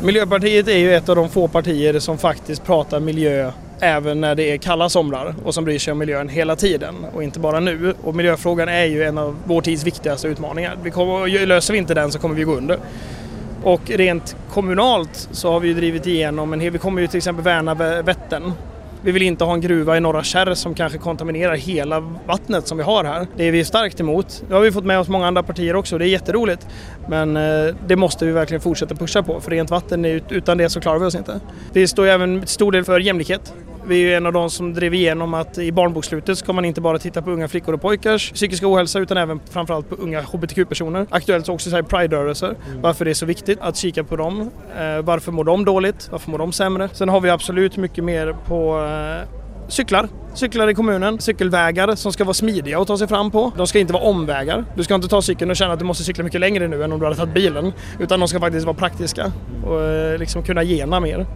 Miljöpartiet är ju ett av de få partier som faktiskt pratar miljö även när det är kalla somrar och som bryr sig om miljön hela tiden och inte bara nu. Och miljöfrågan är ju en av vår tids viktigaste utmaningar. Vi kommer, löser vi inte den så kommer vi gå under. Och rent kommunalt så har vi ju drivit igenom en hel, vi kommer ju till exempel värna Vättern vi vill inte ha en gruva i norra Kärr som kanske kontaminerar hela vattnet som vi har här. Det är vi starkt emot. Nu har vi fått med oss många andra partier också. Det är jätteroligt. Men eh, det måste vi verkligen fortsätta pusha på för rent vatten, utan det så klarar vi oss inte. Vi står även till stor del för jämlikhet. Vi är ju en av de som drev igenom att i barnbokslutet ska man inte bara titta på unga flickor och pojkars psykiska ohälsa utan även framförallt på unga hbtq-personer. Aktuellt också i Pride-rörelser, mm. varför det är så viktigt att kika på dem. Eh, varför mår de dåligt? Varför mår de sämre? Sen har vi absolut mycket mer på eh, cyklar. Cyklar i kommunen, cykelvägar som ska vara smidiga att ta sig fram på. De ska inte vara omvägar. Du ska inte ta cykeln och känna att du måste cykla mycket längre nu än om du hade tagit bilen. Utan de ska faktiskt vara praktiska och eh, liksom kunna gena mer.